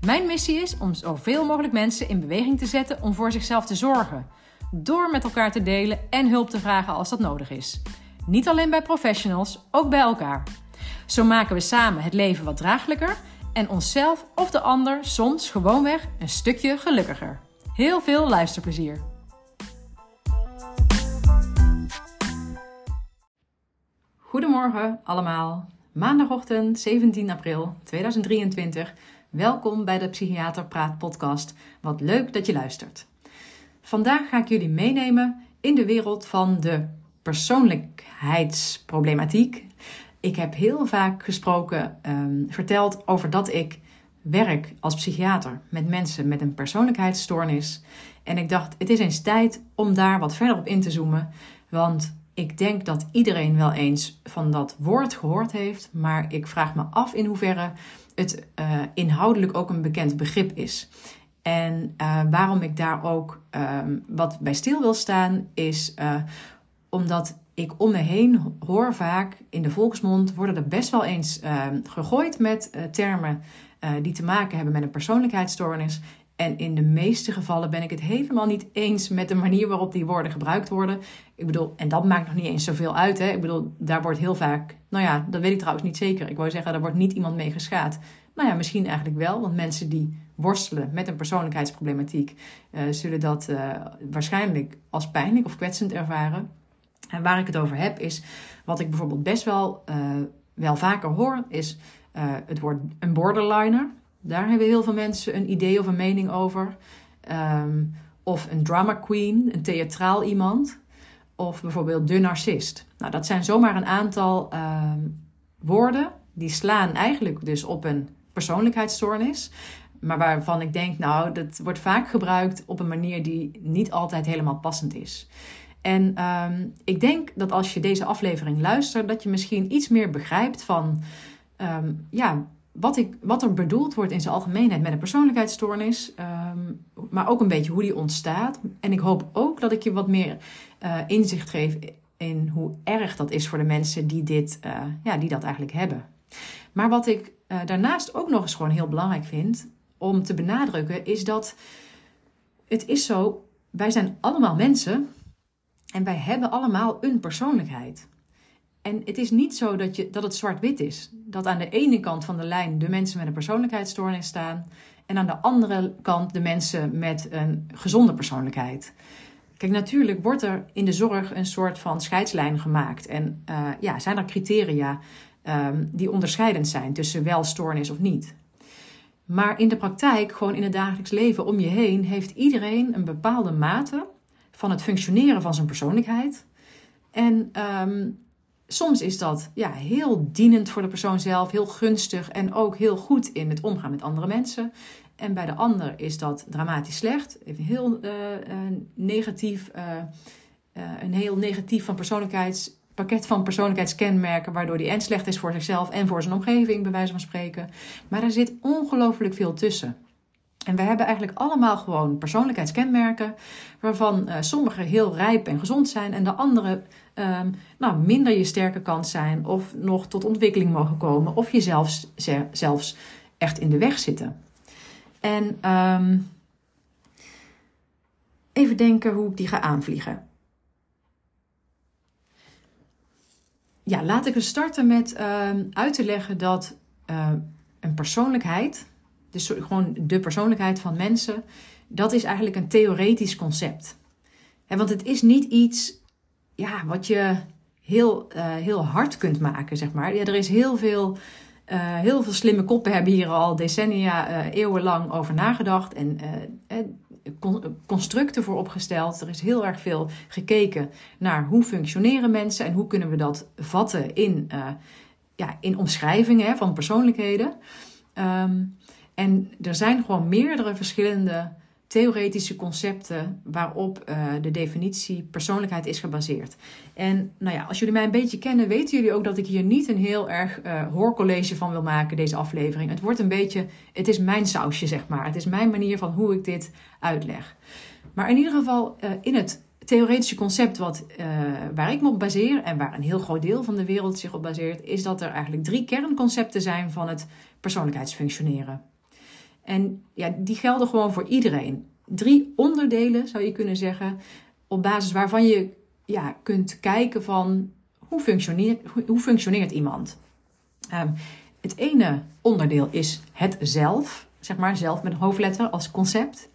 Mijn missie is om zoveel mogelijk mensen in beweging te zetten om voor zichzelf te zorgen. Door met elkaar te delen en hulp te vragen als dat nodig is. Niet alleen bij professionals, ook bij elkaar. Zo maken we samen het leven wat draaglijker en onszelf of de ander soms gewoonweg een stukje gelukkiger. Heel veel luisterplezier. Goedemorgen allemaal. Maandagochtend 17 april 2023 Welkom bij de Psychiater Praat podcast. Wat leuk dat je luistert. Vandaag ga ik jullie meenemen in de wereld van de persoonlijkheidsproblematiek. Ik heb heel vaak gesproken, um, verteld over dat ik werk als psychiater met mensen met een persoonlijkheidsstoornis. En ik dacht, het is eens tijd om daar wat verder op in te zoomen. Want ik denk dat iedereen wel eens van dat woord gehoord heeft, maar ik vraag me af in hoeverre het uh, inhoudelijk ook een bekend begrip is. En uh, waarom ik daar ook um, wat bij stil wil staan, is uh, omdat ik om me heen hoor vaak in de volksmond worden er best wel eens ehm, gegooid met termen die te maken hebben met een persoonlijkheidsstoornis. En in de meeste gevallen ben ik het helemaal niet eens met de manier waarop die woorden gebruikt worden. Ik bedoel, en dat maakt nog niet eens zoveel uit. Hè? Ik bedoel, daar wordt heel vaak, nou ja, dat weet ik trouwens niet zeker. Ik wou zeggen, daar wordt niet iemand mee geschaad. Nou ja, misschien eigenlijk wel, want mensen die worstelen met een persoonlijkheidsproblematiek uh, zullen dat uh, waarschijnlijk als pijnlijk of kwetsend ervaren. En waar ik het over heb is, wat ik bijvoorbeeld best wel, uh, wel vaker hoor, is het woord een borderliner. Daar hebben heel veel mensen een idee of een mening over. Um, of een drama queen, een theatraal iemand. Of bijvoorbeeld de narcist. Nou, dat zijn zomaar een aantal uh, woorden die slaan eigenlijk dus op een persoonlijkheidsstoornis. Maar waarvan ik denk, nou, dat wordt vaak gebruikt op een manier die niet altijd helemaal passend is. En um, ik denk dat als je deze aflevering luistert, dat je misschien iets meer begrijpt van ja, wat, ik, wat er bedoeld wordt in zijn algemeenheid met een persoonlijkheidsstoornis, um, maar ook een beetje hoe die ontstaat. En ik hoop ook dat ik je wat meer uh, inzicht geef in hoe erg dat is voor de mensen die, dit, uh, ja, die dat eigenlijk hebben. Maar wat ik uh, daarnaast ook nog eens gewoon heel belangrijk vind om te benadrukken, is dat het is zo, wij zijn allemaal mensen en wij hebben allemaal een persoonlijkheid. En het is niet zo dat, je, dat het zwart-wit is. Dat aan de ene kant van de lijn de mensen met een persoonlijkheidsstoornis staan. En aan de andere kant de mensen met een gezonde persoonlijkheid. Kijk, natuurlijk wordt er in de zorg een soort van scheidslijn gemaakt. En uh, ja, zijn er criteria um, die onderscheidend zijn tussen wel stoornis of niet. Maar in de praktijk, gewoon in het dagelijks leven om je heen, heeft iedereen een bepaalde mate van het functioneren van zijn persoonlijkheid. En um, soms is dat ja, heel dienend voor de persoon zelf, heel gunstig en ook heel goed in het omgaan met andere mensen. En bij de ander is dat dramatisch slecht, even heel uh, uh, negatief, uh, een heel negatief van persoonlijkheids pakket van persoonlijkheidskenmerken, waardoor die en slecht is voor zichzelf en voor zijn omgeving, bij wijze van spreken. Maar er zit ongelooflijk veel tussen. En we hebben eigenlijk allemaal gewoon persoonlijkheidskenmerken, waarvan uh, sommige heel rijp en gezond zijn en de andere um, nou, minder je sterke kant zijn of nog tot ontwikkeling mogen komen of je zelfs, echt in de weg zitten. En um, even denken hoe ik die ga aanvliegen. ja, laat ik eens starten met uh, uit te leggen dat uh, een persoonlijkheid, dus gewoon de persoonlijkheid van mensen, dat is eigenlijk een theoretisch concept. He, want het is niet iets ja, wat je heel, uh, heel hard kunt maken, zeg maar. Ja, er is heel veel, heel veel slimme koppen hebben hier al decennia, eeuwenlang over nagedacht. En constructen voor opgesteld. Er is heel erg veel gekeken naar hoe functioneren mensen en hoe kunnen we dat vatten in, ja, in omschrijvingen van persoonlijkheden. Um, en er zijn gewoon meerdere verschillende theoretische concepten waarop uh, de definitie persoonlijkheid is gebaseerd. En nou ja, als jullie mij een beetje kennen, weten jullie ook dat ik hier niet een heel erg uh, hoorcollege van wil maken, deze aflevering. Het wordt een beetje, het is mijn sausje, zeg maar. Het is mijn manier van hoe ik dit uitleg. Maar in ieder geval, uh, in het theoretische concept wat, waar ik me op baseer en waar een heel groot deel van de wereld zich op baseert, is dat er eigenlijk drie kernconcepten zijn van het persoonlijkheidsfunctioneren. En ja, die gelden gewoon voor iedereen. Drie onderdelen zou je kunnen zeggen, op basis waarvan je ja, kunt kijken van hoe functioneert, hoe, functioneert iemand. Um, het ene onderdeel is het zelf, zeg maar zelf met een hoofdletter als concept.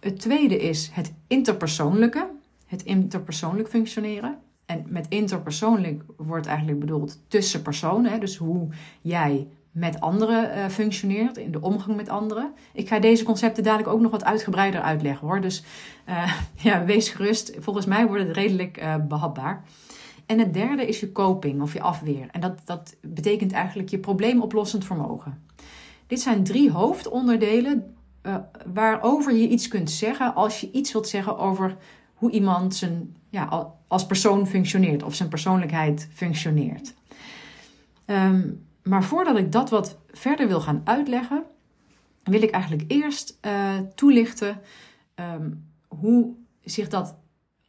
Het tweede is het interpersoonlijke, het interpersoonlijk functioneren. En met interpersoonlijk wordt eigenlijk bedoeld tussen personen, dus hoe jij met anderen uh, functioneert, in de omgang met anderen. Ik ga deze concepten dadelijk ook nog wat uitgebreider uitleggen hoor. Dus uh, ja, wees gerust. Volgens mij wordt het redelijk uh, behapbaar. En het derde is je coping of je afweer. En dat, dat betekent eigenlijk je probleemoplossend vermogen. Dit zijn drie hoofdonderdelen waarover je iets kunt zeggen als je iets wilt zeggen over hoe iemand zijn, ja, als persoon functioneert of zijn persoonlijkheid functioneert. Um, maar voordat ik dat wat verder wil gaan uitleggen, wil ik eigenlijk eerst uh, toelichten um, hoe zich dat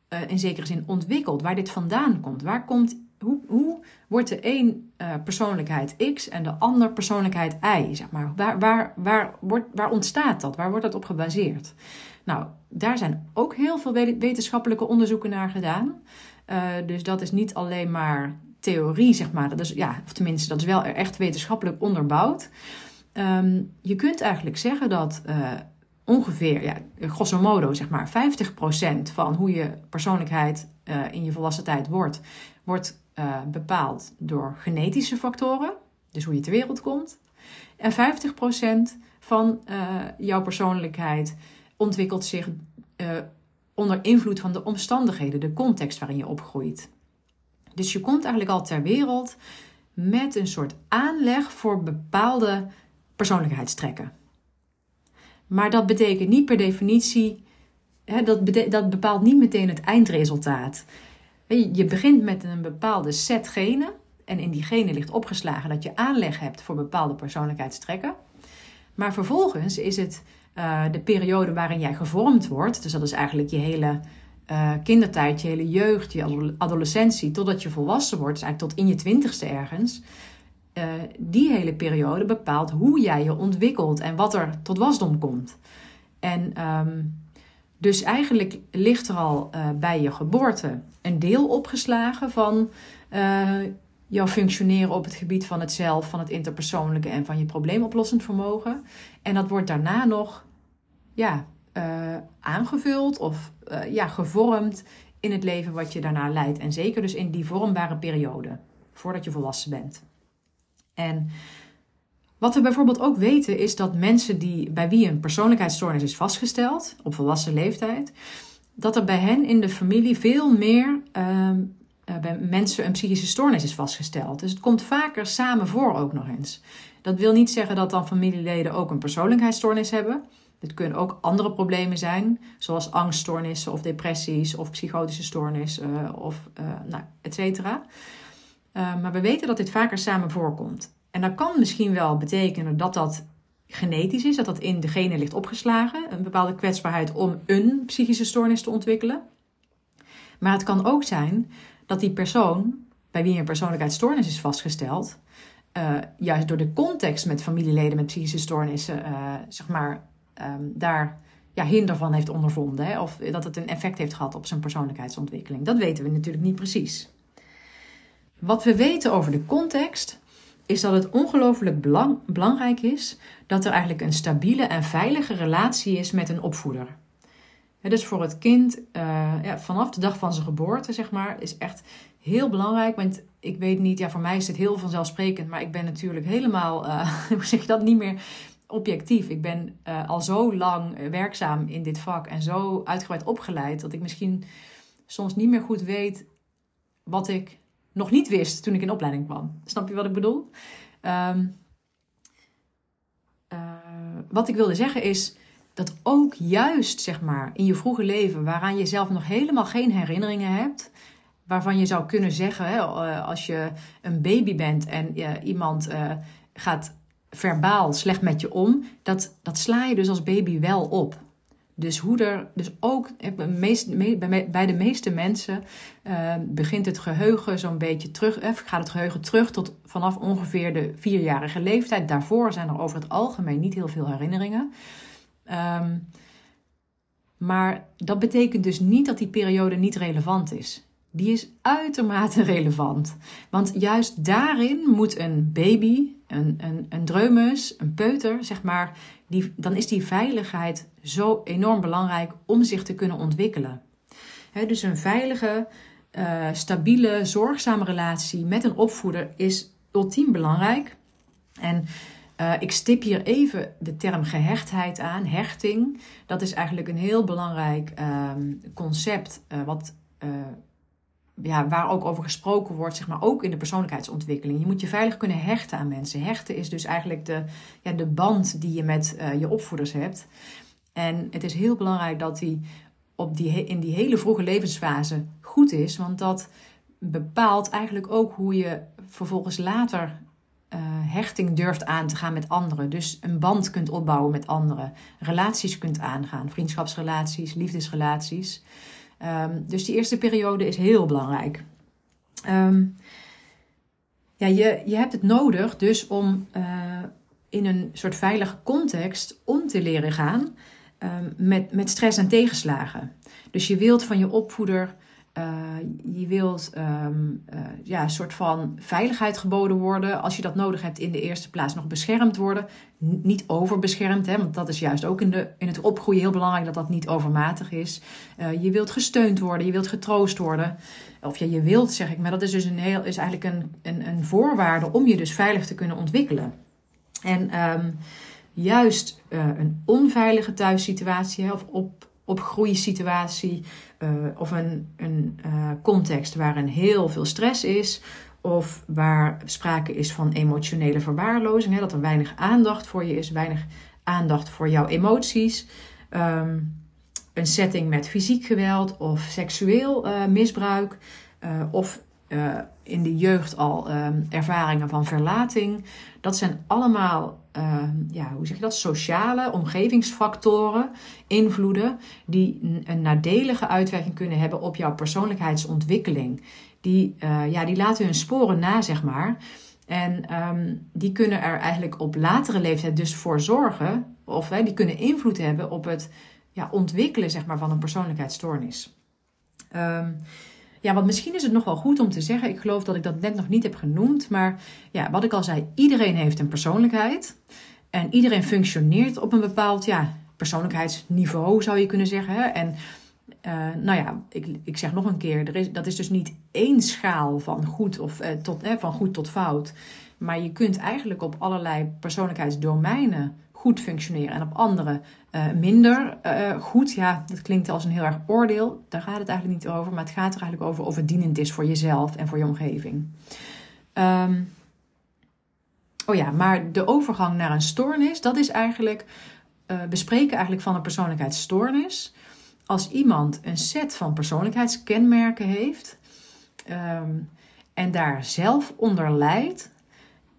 uh, in zekere zin ontwikkelt, waar dit vandaan komt. Waar komt hoe, hoe wordt de een uh, persoonlijkheid X en de ander persoonlijkheid Y? Zeg maar. waar, waar, waar, wordt, waar ontstaat dat? Waar wordt dat op gebaseerd? Nou, daar zijn ook heel veel wetenschappelijke onderzoeken naar gedaan. Dus dat is niet alleen maar theorie, zeg maar. Dat is, ja, of tenminste, dat is wel echt wetenschappelijk onderbouwd. Um, je kunt eigenlijk zeggen dat uh, ongeveer, ja, grosso modo, zeg maar, 50% van hoe je persoonlijkheid uh, in je volwassen tijd wordt, wordt uh, bepaald door genetische factoren, dus hoe je ter wereld komt. En 50% van jouw persoonlijkheid ontwikkelt zich onder invloed van de omstandigheden, de context waarin je opgroeit. Dus je komt eigenlijk al ter wereld met een soort aanleg voor bepaalde persoonlijkheidstrekken. Maar dat betekent niet per definitie, hè, dat, dat bepaalt niet meteen het eindresultaat. Je begint met een bepaalde set genen en in die genen ligt opgeslagen dat je aanleg hebt voor bepaalde persoonlijkheidstrekken. Maar vervolgens is het uh, de periode waarin jij gevormd wordt, dus dat is eigenlijk je hele uh, kindertijd, je hele jeugd, je adolescentie, totdat je volwassen wordt, dus eigenlijk tot in je twintigste ergens. Uh, die hele periode bepaalt hoe jij je ontwikkelt en wat er tot wasdom komt. En um, dus eigenlijk ligt er al uh, bij je geboorte een deel opgeslagen van jouw functioneren op het gebied van het zelf, van het interpersoonlijke en van je probleemoplossend vermogen. En dat wordt daarna nog ja, uh, aangevuld of uh, ja, gevormd in het leven wat je daarna leidt. En zeker dus in die vormbare periode, voordat je volwassen bent. En wat we bijvoorbeeld ook weten is dat mensen die, bij wie een persoonlijkheidsstoornis is vastgesteld op volwassen leeftijd, dat er bij hen in de familie veel meer uh, bij mensen een psychische stoornis is vastgesteld. Dus het komt vaker samen voor ook nog eens. Dat wil niet zeggen dat dan familieleden ook een persoonlijkheidsstoornis hebben. Het kunnen ook andere problemen zijn, zoals angststoornissen of depressies of psychotische stoornissen uh, of uh, nou, et cetera. Uh, maar we weten dat dit vaker samen voorkomt. En dat kan misschien wel betekenen dat dat genetisch is, dat dat in de genen ligt opgeslagen, een bepaalde kwetsbaarheid om een psychische stoornis te ontwikkelen. Maar het kan ook zijn dat die persoon, bij wie een persoonlijkheidsstoornis is vastgesteld, juist door de context met familieleden met psychische stoornissen, zeg maar, um, daar ja, hinder van heeft ondervonden. Hè? Of dat het een effect heeft gehad op zijn persoonlijkheidsontwikkeling. Dat weten we natuurlijk niet precies. Wat we weten over de context is dat het ongelooflijk belang, belangrijk is dat er eigenlijk een stabiele en veilige relatie is met een opvoeder. Ja, dus voor het kind, uh, ja, vanaf de dag van zijn geboorte, zeg maar, is echt heel belangrijk. Want ik weet niet, ja, voor mij is het heel vanzelfsprekend, maar ik ben natuurlijk helemaal, uh, hoe zeg je dat, niet meer objectief. Ik ben uh, al zo lang werkzaam in dit vak en zo uitgebreid opgeleid dat ik misschien soms niet meer goed weet wat ik nog niet wist toen ik in opleiding kwam. Snap je wat ik bedoel? Um, uh, wat ik wilde zeggen is, dat ook juist, zeg maar, in je vroege leven, waaraan je zelf nog helemaal geen herinneringen hebt, waarvan je zou kunnen zeggen, hè, eh, als je een baby bent en iemand uh, gaat verbaal slecht met je om, dat, dat sla je dus als baby wel op. Dus hoe er, dus ook bij de meeste mensen uh, begint het geheugen zo'n beetje terug, eh, gaat het geheugen terug tot vanaf ongeveer de vierjarige leeftijd. Daarvoor zijn er over het algemeen niet heel veel herinneringen. Um, maar dat betekent dus niet dat die periode niet relevant is. Die is uitermate relevant. Want juist daarin moet een baby, een, een, een dreumes, een peuter, zeg maar, die, dan is die veiligheid zo enorm belangrijk om zich te kunnen ontwikkelen. dus een veilige, uh, stabiele, zorgzame relatie met een opvoeder is ultiem belangrijk. En uh, ik stip hier even de term gehechtheid aan, hechting. Dat is eigenlijk een heel belangrijk um, concept, uh, wat ja, waar ook over gesproken wordt, zeg maar, ook in de persoonlijkheidsontwikkeling. Je moet je veilig kunnen hechten aan mensen. Hechten is dus eigenlijk de, ja, de band die je met uh, je opvoeders hebt. En het is heel belangrijk dat die, op die in die hele vroege levensfase goed is, want dat bepaalt eigenlijk ook hoe je vervolgens later uh, hechting durft aan te gaan met anderen. Dus een band kunt opbouwen met anderen, relaties kunt aangaan, vriendschapsrelaties, liefdesrelaties. Um, dus die eerste periode is heel belangrijk. Um, ja, je, je hebt het nodig dus om uh, in een soort veilige context om te leren gaan um, met, met stress en tegenslagen. Dus je wilt van je opvoeder uh, je wilt um, uh, ja, een soort van veiligheid geboden worden. Als je dat nodig hebt, in de eerste plaats nog beschermd worden. Niet overbeschermd, hè, want dat is juist ook in, de, in het opgroeien heel belangrijk dat dat niet overmatig is. Uh, je wilt gesteund worden, je wilt getroost worden. Of ja, je wilt, zeg ik, maar dat is dus een heel, is eigenlijk een, een, een voorwaarde om je dus veilig te kunnen ontwikkelen. En um, juist een onveilige thuissituatie of op opgroeisituatie uh, of een, een uh, context waarin heel veel stress is of waar sprake is van emotionele verwaarlozing, hè, dat er weinig aandacht voor je is, weinig aandacht voor jouw emoties. Um, een setting met fysiek geweld of seksueel uh, misbruik of in de jeugd al um, ervaringen van verlating. Dat zijn allemaal uh, ja, hoe zeg je dat, sociale omgevingsfactoren, invloeden, die een nadelige uitwerking kunnen hebben op jouw persoonlijkheidsontwikkeling. Die, uh, ja, die laten hun sporen na, zeg maar. En um, die kunnen er eigenlijk op latere leeftijd dus voor zorgen, of hè, die kunnen invloed hebben op het ja, ontwikkelen zeg maar, van een persoonlijkheidsstoornis. Um, ja, want misschien is het nog wel goed om te zeggen. Ik geloof dat ik dat net nog niet heb genoemd. Maar ja, wat ik al zei, iedereen heeft een persoonlijkheid. En iedereen functioneert op een bepaald ja, persoonlijkheidsniveau, zou je kunnen zeggen. En uh, nou ja, ik, ik zeg nog een keer, er is, dat is dus niet één schaal van goed, of, uh, tot, eh, van goed tot fout. Maar je kunt eigenlijk op allerlei persoonlijkheidsdomeinen goed functioneren en op andere uh, minder uh, goed. Ja, dat klinkt als een heel erg oordeel. Daar gaat het eigenlijk niet over. Maar het gaat er eigenlijk over of het dienend is voor jezelf en voor je omgeving. Um, oh ja, maar de overgang naar een stoornis, dat is eigenlijk uh, bespreken eigenlijk van een persoonlijkheidsstoornis. Als iemand een set van persoonlijkheidskenmerken heeft um, en daar zelf onder lijdt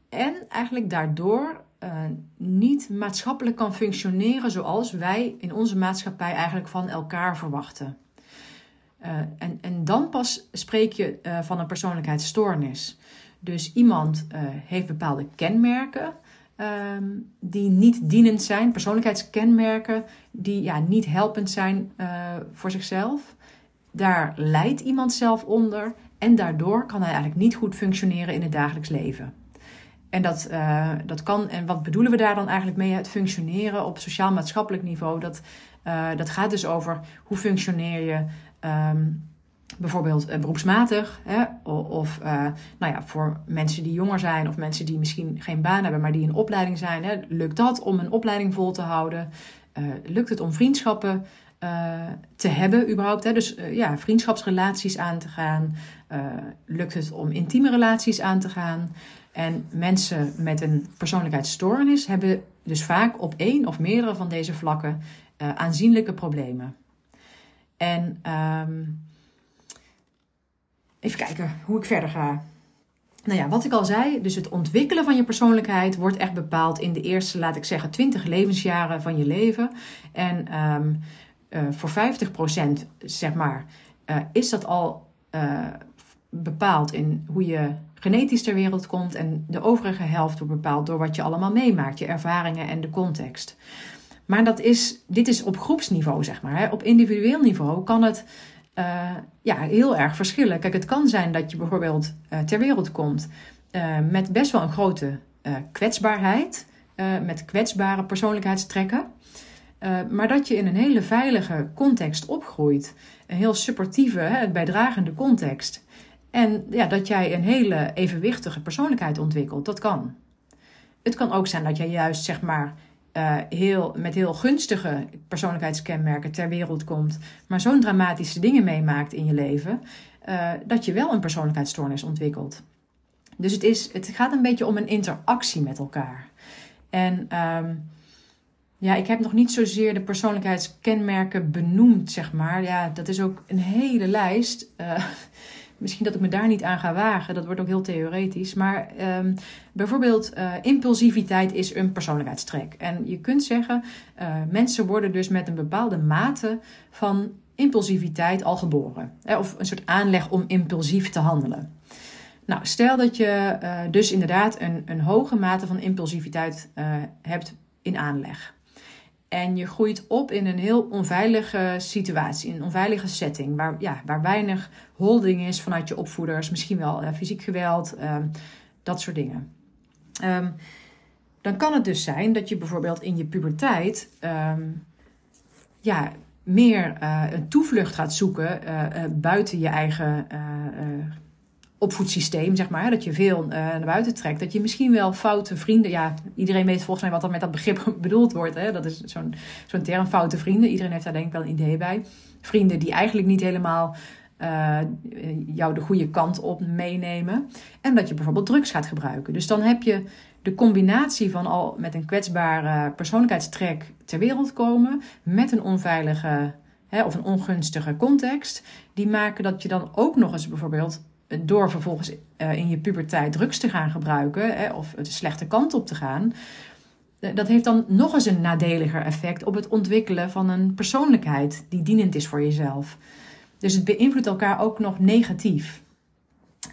en eigenlijk daardoor uh, niet maatschappelijk kan functioneren zoals wij in onze maatschappij eigenlijk van elkaar verwachten. Uh, en, en dan pas spreek je uh, van een persoonlijkheidsstoornis. Dus iemand heeft bepaalde kenmerken ehm, die niet dienend zijn, persoonlijkheidskenmerken die ja, niet helpend zijn voor zichzelf. Daar lijdt iemand zelf onder en daardoor kan hij eigenlijk niet goed functioneren in het dagelijks leven. En dat, uh, dat kan, en wat bedoelen we daar dan eigenlijk mee? Het functioneren op sociaal-maatschappelijk niveau. Dat, uh, dat gaat dus over hoe functioneer je um, bijvoorbeeld uh, beroepsmatig. Hè? Of nou ja, voor mensen die jonger zijn of mensen die misschien geen baan hebben, maar die in opleiding zijn. Hè? Lukt dat om een opleiding vol te houden? lukt het om vriendschappen te hebben überhaupt? Hè? Dus ja, vriendschapsrelaties aan te gaan. lukt het om intieme relaties aan te gaan? En mensen met een persoonlijkheidsstoornis hebben dus vaak op één of meerdere van deze vlakken aanzienlijke problemen. En ehm, even kijken hoe ik verder ga. Nou ja, wat ik al zei, dus het ontwikkelen van je persoonlijkheid wordt echt bepaald in de eerste, laat ik zeggen, 20 levensjaren van je leven. En um, uh, voor 50% zeg maar, uh, is dat al bepaald in hoe je genetisch ter wereld komt. En de overige helft wordt bepaald door wat je allemaal meemaakt, je ervaringen en de context. Maar dat is, dit is op groepsniveau, zeg maar. Hè. Op individueel niveau kan het uh, ja, heel erg verschillen. Kijk, het kan zijn dat je bijvoorbeeld uh, ter wereld komt uh, met best wel een grote kwetsbaarheid, met kwetsbare persoonlijkheidstrekken. maar dat je in een hele veilige context opgroeit. Een heel supportieve, hè, bijdragende context. En ja, dat jij een hele evenwichtige persoonlijkheid ontwikkelt. Dat kan. Het kan ook zijn dat jij juist, zeg maar, uh, heel, met heel gunstige persoonlijkheidskenmerken ter wereld komt, maar zo'n dramatische dingen meemaakt in je leven, uh, dat je wel een persoonlijkheidsstoornis ontwikkelt. Dus het, is, het gaat een beetje om een interactie met elkaar. En um, ja, ik heb nog niet zozeer de persoonlijkheidskenmerken benoemd, zeg maar. Ja, dat is ook een hele lijst. Uh, Misschien dat ik me daar niet aan ga wagen, dat wordt ook heel theoretisch. Maar um, bijvoorbeeld, uh, impulsiviteit is een persoonlijkheidstrek. En je kunt zeggen, uh, mensen worden dus met een bepaalde mate van impulsiviteit al geboren. Hè, of een soort aanleg om impulsief te handelen. Nou, stel dat je uh, dus inderdaad een, een hoge mate van impulsiviteit hebt in aanleg. En je groeit op in een heel onveilige situatie, een onveilige setting, waar, ja, waar weinig holding is vanuit je opvoeders, misschien wel uh, fysiek geweld, uh, dat soort dingen. Um, dan kan het dus zijn dat je bijvoorbeeld in je puberteit um, ja, meer uh, een toevlucht gaat zoeken buiten je eigen opvoedsysteem, zeg maar. Dat je veel uh, naar buiten trekt. Dat je misschien wel foute vrienden. Ja, iedereen weet volgens mij wat er met dat begrip bedoeld wordt. Hè? Dat is zo'n term, foute vrienden. Iedereen heeft daar denk ik wel een idee bij. Vrienden die eigenlijk niet helemaal uh, jou de goede kant op meenemen. En dat je bijvoorbeeld drugs gaat gebruiken. Dus dan heb je de combinatie van al met een kwetsbare persoonlijkheidstrek ter wereld komen. Met een onveilige hè, of een ongunstige context. Die maken dat je dan ook nog eens bijvoorbeeld door vervolgens uh, in je puberteit drugs te gaan gebruiken of de slechte kant op te gaan, eh, dat heeft dan nog eens een nadeliger effect op het ontwikkelen van een persoonlijkheid die dienend is voor jezelf. Dus het beïnvloedt elkaar ook nog negatief.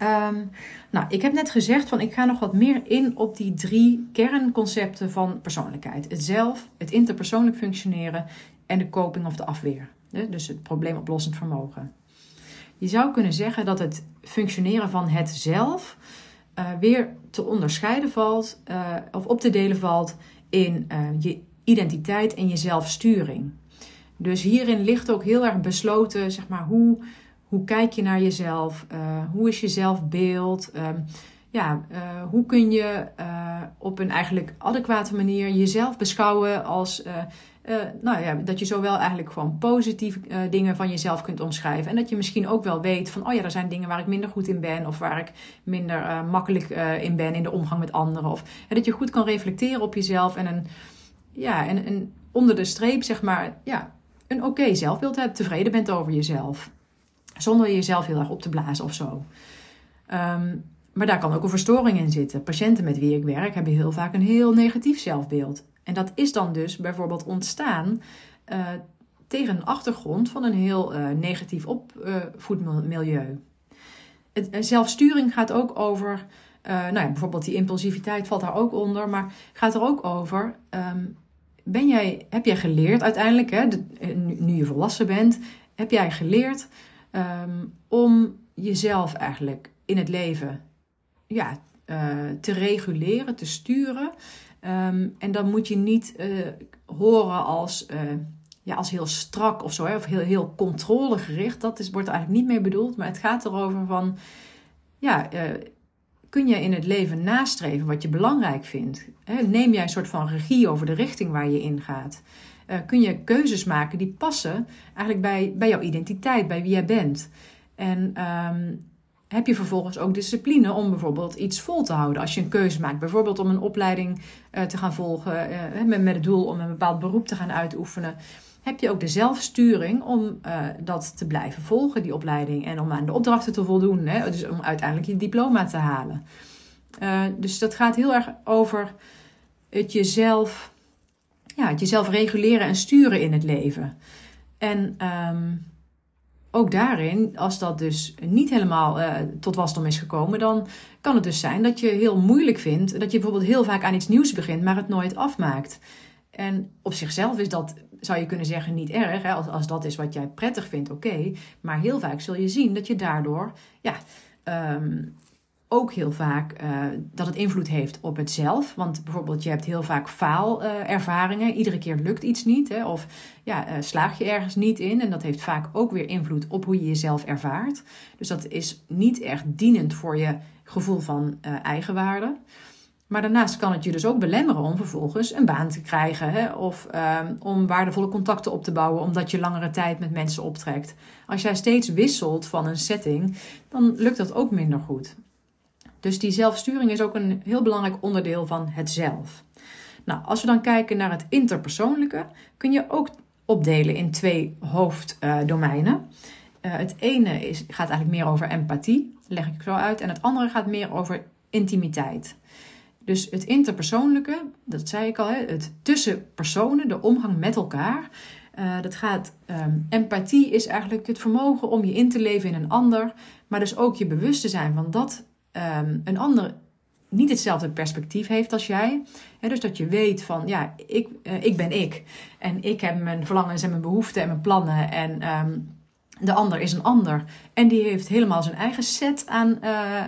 Um, nou, ik heb net gezegd van ik ga nog wat meer in op die drie kernconcepten van persoonlijkheid: het zelf, het interpersoonlijk functioneren en de coping of de afweer. Dus het probleemoplossend vermogen. Je zou kunnen zeggen dat het functioneren van het zelf uh, weer te onderscheiden valt uh, of op te delen valt in uh, je identiteit en je zelfsturing. Dus hierin ligt ook heel erg besloten, zeg maar, hoe, hoe kijk je naar jezelf? hoe is je zelfbeeld? Um, ja, hoe kun je op een eigenlijk adequate manier jezelf beschouwen als uh, nou ja, dat je zowel eigenlijk gewoon positieve dingen van jezelf kunt omschrijven. En dat je misschien ook wel weet van, oh ja, er zijn dingen waar ik minder goed in ben. Of waar ik minder makkelijk in ben in de omgang met anderen. Of dat je goed kan reflecteren op jezelf. En, een, ja, en, en onder de streep, zeg maar, ja, een oké zelfbeeld hebt. Tevreden bent over jezelf. Zonder jezelf heel erg op te blazen of zo. Um, maar daar kan ook een verstoring in zitten. Patiënten met wie ik werk hebben heel vaak een heel negatief zelfbeeld. En dat is dan dus bijvoorbeeld ontstaan uh, tegen een achtergrond van een heel uh, negatief opvoedmilieu. Uh, zelfsturing gaat ook over, nou ja, bijvoorbeeld die impulsiviteit valt daar ook onder, maar gaat er ook over, um, ben jij, heb jij geleerd uiteindelijk, hè, nu, je volwassen bent, heb jij geleerd um, om jezelf eigenlijk in het leven ja, te reguleren, te sturen. Um, en dan moet je niet uh, horen als, uh, ja, als heel strak of zo, hè, of heel, heel controlegericht. Dat is, wordt eigenlijk niet meer bedoeld, maar het gaat erover van, ja, kun je in het leven nastreven wat je belangrijk vindt? Hè? Neem jij een soort van regie over de richting waar je in gaat? kun je keuzes maken die passen eigenlijk bij, bij jouw identiteit, bij wie jij bent? En um, heb je vervolgens ook discipline om bijvoorbeeld iets vol te houden. Als je een keuze maakt, bijvoorbeeld om een opleiding uh, te gaan volgen uh, met, met het doel om een bepaald beroep te gaan uitoefenen. heb je ook de zelfsturing om uh, dat te blijven volgen, die opleiding. En om aan de opdrachten te voldoen. Hè? Dus om uiteindelijk je diploma te halen. Dus dat gaat heel erg over het jezelf, ja, het jezelf reguleren en sturen in het leven. En um, ook daarin, als dat dus niet helemaal uh, tot wasdom is gekomen, dan kan het dus zijn dat je heel moeilijk vindt dat je bijvoorbeeld heel vaak aan iets nieuws begint, maar het nooit afmaakt. En op zichzelf is dat, zou je kunnen zeggen, niet erg. Hè? Als, als dat is wat jij prettig vindt, oké. Maar heel vaak zul je zien dat je daardoor ja, um, ook heel vaak uh, dat het invloed heeft op het zelf. Want bijvoorbeeld, je hebt heel vaak faalervaringen. Uh, Iedere keer lukt iets niet. Hè? Of ja, uh, slaag je ergens niet in. En dat heeft vaak ook weer invloed op hoe je jezelf ervaart. Dus dat is niet echt dienend voor je gevoel van eigenwaarde. Maar daarnaast kan het je dus ook belemmeren om vervolgens een baan te krijgen. Hè? Of um, om waardevolle contacten op te bouwen, omdat je langere tijd met mensen optrekt. Als jij steeds wisselt van een setting, dan lukt dat ook minder goed. Dus die zelfsturing is ook een heel belangrijk onderdeel van het zelf. Nou, als we dan kijken naar het interpersoonlijke, kun je ook opdelen in twee hoofddomeinen. Uh, het ene is, gaat eigenlijk meer over empathie, leg ik zo uit, en het andere gaat meer over intimiteit. Dus het interpersoonlijke, dat zei ik al, het tussen personen, de omgang met elkaar. Uh, dat gaat, um, empathie is eigenlijk het vermogen om je in te leven in een ander, maar dus ook je bewust te zijn van dat um, een ander niet hetzelfde perspectief heeft als jij. dus dat je weet van, ja, ik, uh, ik ben ik. En ik heb mijn verlangens en mijn behoeften en mijn plannen. En um, de ander is een ander. En die heeft helemaal zijn eigen set aan, uh,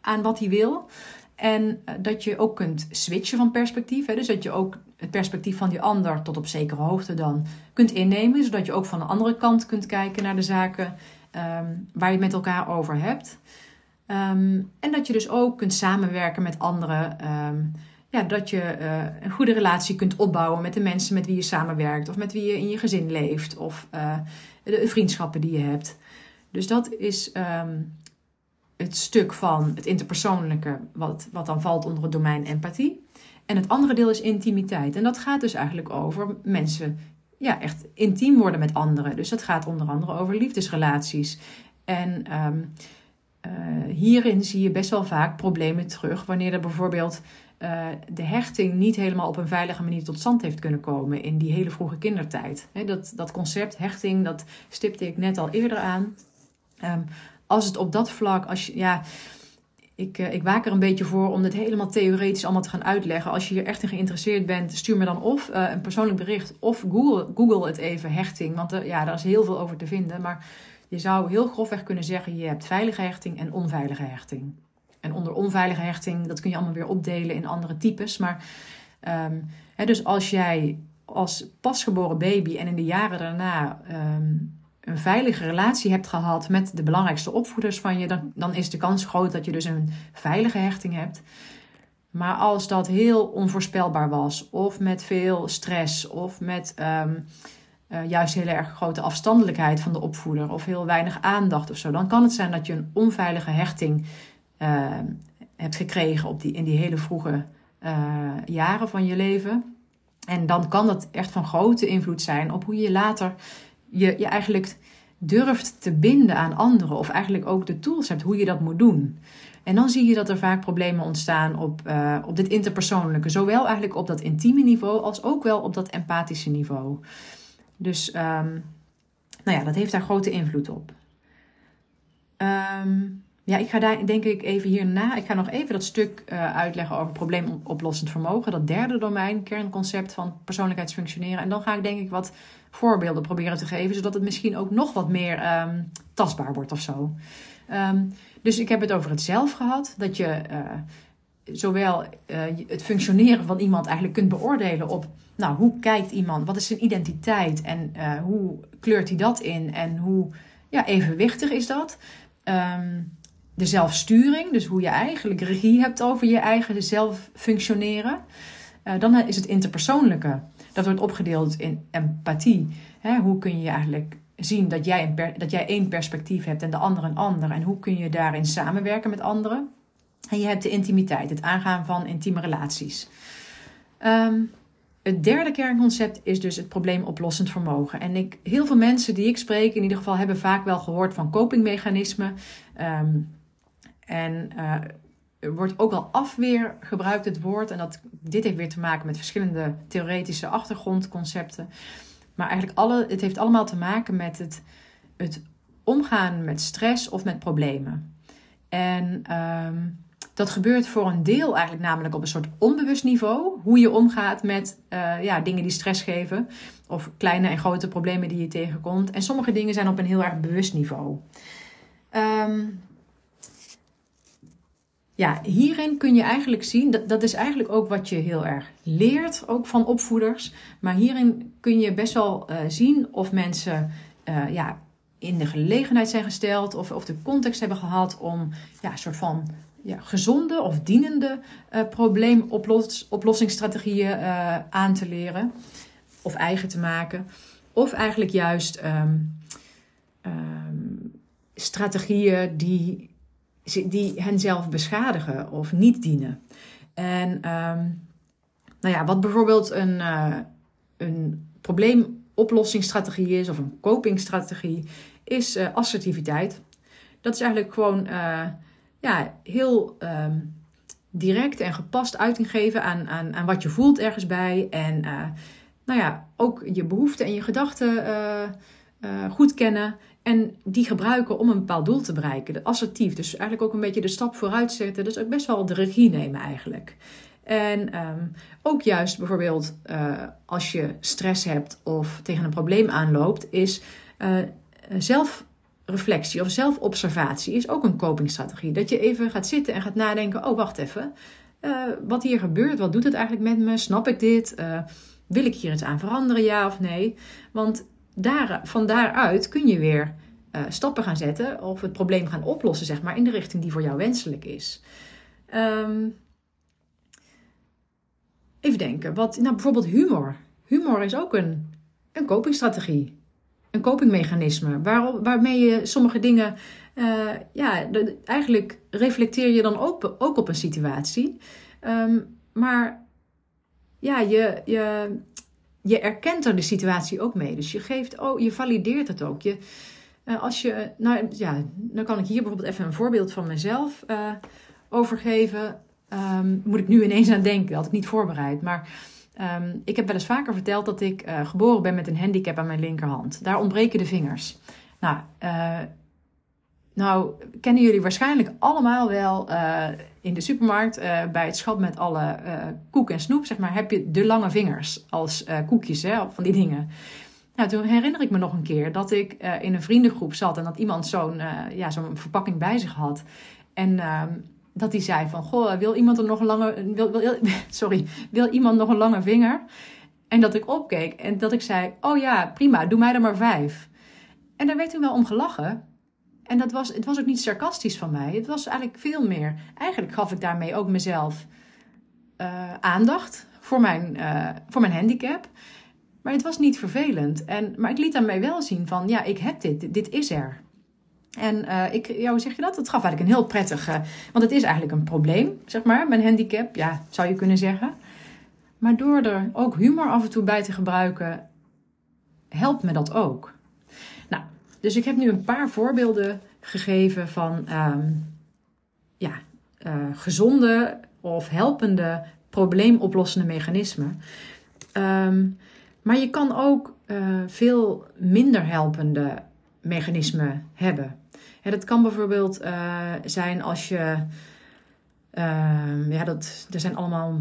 aan wat hij wil. En uh, dat je ook kunt switchen van perspectief. Dus dat je ook het perspectief van die ander tot op zekere hoogte dan kunt innemen. Zodat je ook van de andere kant kunt kijken naar de zaken um, waar je het met elkaar over hebt. Um, en dat je dus ook kunt samenwerken met anderen. Um, ja, dat je uh, een goede relatie kunt opbouwen met de mensen met wie je samenwerkt. Of met wie je in je gezin leeft. Of uh, de vriendschappen die je hebt. Dus dat is um, het stuk van het interpersoonlijke, wat, wat dan valt onder het domein empathie. En het andere deel is intimiteit. En dat gaat dus eigenlijk over mensen ja, echt intiem worden met anderen. Dus dat gaat onder andere over liefdesrelaties. En uh, hierin zie je best wel vaak problemen terug wanneer er bijvoorbeeld uh, de hechting niet helemaal op een veilige manier tot stand heeft kunnen komen in die hele vroege kindertijd. Dat, dat concept hechting, dat stipte ik net al eerder aan. Um, als het op dat vlak, als je, ja, ik, uh, ik waak er een beetje voor om dit helemaal theoretisch allemaal te gaan uitleggen. Als je hier echt in geïnteresseerd bent, stuur me dan of een persoonlijk bericht of Google, Google het even hechting. Want ja, daar is heel veel over te vinden. Maar je zou heel grofweg kunnen zeggen: je hebt veilige hechting en onveilige hechting. En onder onveilige hechting, dat kun je allemaal weer opdelen in andere types. Maar um, hè, dus als jij als pasgeboren baby en in de jaren daarna um, een veilige relatie hebt gehad met de belangrijkste opvoeders van je, dan, dan is de kans groot dat je dus een veilige hechting hebt. Maar als dat heel onvoorspelbaar was, of met veel stress, of met um, uh, juist heel erg grote afstandelijkheid van de opvoeder, of heel weinig aandacht of zo, dan kan het zijn dat je een onveilige hechting uh, hebt gekregen op die, in die hele vroege uh, jaren van je leven. En dan kan dat echt van grote invloed zijn op hoe je later je, je eigenlijk durft te binden aan anderen. Of eigenlijk ook de tools hebt hoe je dat moet doen. En dan zie je dat er vaak problemen ontstaan op, op dit interpersoonlijke. Zowel eigenlijk op dat intieme niveau als ook wel op dat empathische niveau. Dus um, nou ja, dat heeft daar grote invloed op. Um, ja, ik ga daar denk ik even hierna. Ik ga nog even dat stuk uh, uitleggen over probleemoplossend vermogen. Dat derde domein, kernconcept van persoonlijkheidsfunctioneren. En dan ga ik denk ik wat voorbeelden proberen te geven, zodat het misschien ook nog wat meer um, tastbaar wordt of zo. Dus ik heb het over het zelf gehad. Dat je uh, zowel uh, het functioneren van iemand eigenlijk kunt beoordelen op, nou, hoe kijkt iemand, wat is zijn identiteit en uh, hoe kleurt hij dat in en hoe ja, evenwichtig is dat. Um, de zelfsturing, dus hoe je eigenlijk regie hebt over je eigen zelf functioneren. Uh, dan is het interpersoonlijke. Dat wordt opgedeeld in empathie. Hè, hoe kun je eigenlijk zien dat jij, een dat jij één perspectief hebt en de ander een ander? En hoe kun je daarin samenwerken met anderen? En je hebt de intimiteit, het aangaan van intieme relaties. Um, het derde kernconcept is dus het probleemoplossend vermogen. En ik, heel veel mensen die ik spreek, in ieder geval, hebben vaak wel gehoord van copingmechanismen. Ehm, en uh, er wordt ook wel afweer gebruikt, het woord. En dat, dit heeft weer te maken met verschillende theoretische achtergrondconcepten. Maar eigenlijk alle, het heeft allemaal te maken met het, het omgaan met stress of met problemen. En um, dat gebeurt voor een deel eigenlijk namelijk op een soort onbewust niveau. Hoe je omgaat met uh, ja, dingen die stress geven. Of kleine en grote problemen die je tegenkomt. En sommige dingen zijn op een heel erg bewust niveau. Um, ja, hierin kun je eigenlijk zien, dat, dat is eigenlijk ook wat je heel erg leert, ook van opvoeders. Maar hierin kun je best wel uh, zien of mensen uh, ja, in de gelegenheid zijn gesteld of, of de context hebben gehad om ja, een soort van ja, gezonde of dienende uh, probleemoplossingsstrategieën uh, aan te leren of eigen te maken. Of eigenlijk juist um, um, strategieën die, die hen zelf beschadigen of niet dienen. En um, nou ja, wat bijvoorbeeld een, uh, een probleemoplossingsstrategie is of een copingstrategie, is assertiviteit. Dat is eigenlijk gewoon ja, heel um, direct en gepast uiting geven aan, aan, aan wat je voelt ergens bij. En uh, nou ja, ook je behoeften en je gedachten uh, uh, goed kennen. En die gebruiken om een bepaald doel te bereiken. De assertief. Dus eigenlijk ook een beetje de stap vooruit zetten. Dus ook best wel de regie nemen eigenlijk. En um, ook juist bijvoorbeeld als je stress hebt of tegen een probleem aanloopt, is zelf reflectie of zelfobservatie is ook een copingstrategie. Dat je even gaat zitten en gaat nadenken: oh, wacht even. Uh, wat hier gebeurt, wat doet het eigenlijk met me? Snap ik dit? Uh, wil ik hier iets aan veranderen, ja of nee? Want daar, van daaruit kun je weer uh, stappen gaan zetten of het probleem gaan oplossen, zeg maar, in de richting die voor jou wenselijk is. Um, even denken, wat, nou bijvoorbeeld humor. Humor is ook een, een copingstrategie een copingmechanisme. Waar, waarmee je sommige dingen. Uh, ja, eigenlijk reflecteer je dan ook, ook op een situatie. Um, maar ja, je, je, je erkent er de situatie ook mee. Dus je geeft, oh, je valideert het ook. Je, uh, als je, nou ja, dan kan ik hier bijvoorbeeld even een voorbeeld van mezelf uh, overgeven. Um, moet ik nu ineens aan denken, had ik niet voorbereid. Maar Um, ik heb wel eens vaker verteld dat ik uh, geboren ben met een handicap aan mijn linkerhand. Daar ontbreken de vingers. Nou, uh, nou kennen jullie waarschijnlijk allemaal wel uh, in de supermarkt bij het schap met alle koek en snoep, zeg maar, heb je de lange vingers als koekjes, hè, van die dingen. Nou, toen herinner ik me nog een keer dat ik in een vriendengroep zat en dat iemand zo'n ja, zo'n verpakking bij zich had. En ehm, dat hij zei van, goh, wil iemand er nog een lange, wil, wil, sorry, wil iemand nog een lange vinger? En dat ik opkeek en dat ik zei, oh ja, prima, doe mij er maar vijf. En daar werd toen wel om gelachen. En dat was, het was ook niet sarcastisch van mij. Het was eigenlijk veel meer. Eigenlijk gaf ik daarmee ook mezelf uh, aandacht voor mijn, uh, voor mijn handicap. Maar het was niet vervelend. En, maar ik liet daarmee wel zien van, ja, ik heb dit, dit is er. En uh, ik, ja, zeg je dat? Het gaf eigenlijk een heel prettig, uh, want het is eigenlijk een probleem, zeg maar, mijn handicap, ja, zou je kunnen zeggen. Maar door er ook humor af en toe bij te gebruiken, helpt me dat ook. Nou, dus ik heb nu een paar voorbeelden gegeven van, um, ja, uh, gezonde of helpende probleemoplossende mechanismen. Um, maar je kan ook veel minder helpende mechanismen hebben. Dat kan bijvoorbeeld uh, zijn als je. Uh, ja, dat, er zijn allemaal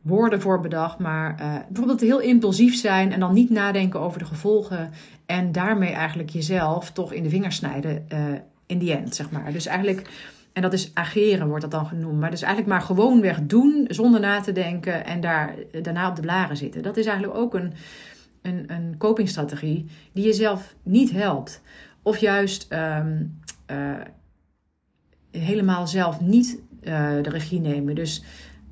woorden voor bedacht, maar uh, bijvoorbeeld heel impulsief zijn en dan niet nadenken over de gevolgen en daarmee eigenlijk jezelf toch in de vingers snijden in die end, zeg maar. Dus eigenlijk, en dat is ageren wordt dat dan genoemd, maar dus eigenlijk maar gewoonweg doen zonder na te denken en daar, daarna op de blaren zitten. Dat is eigenlijk ook een, een, een copingstrategie die jezelf niet helpt. Of juist um, uh, helemaal zelf niet uh, de regie nemen. Dus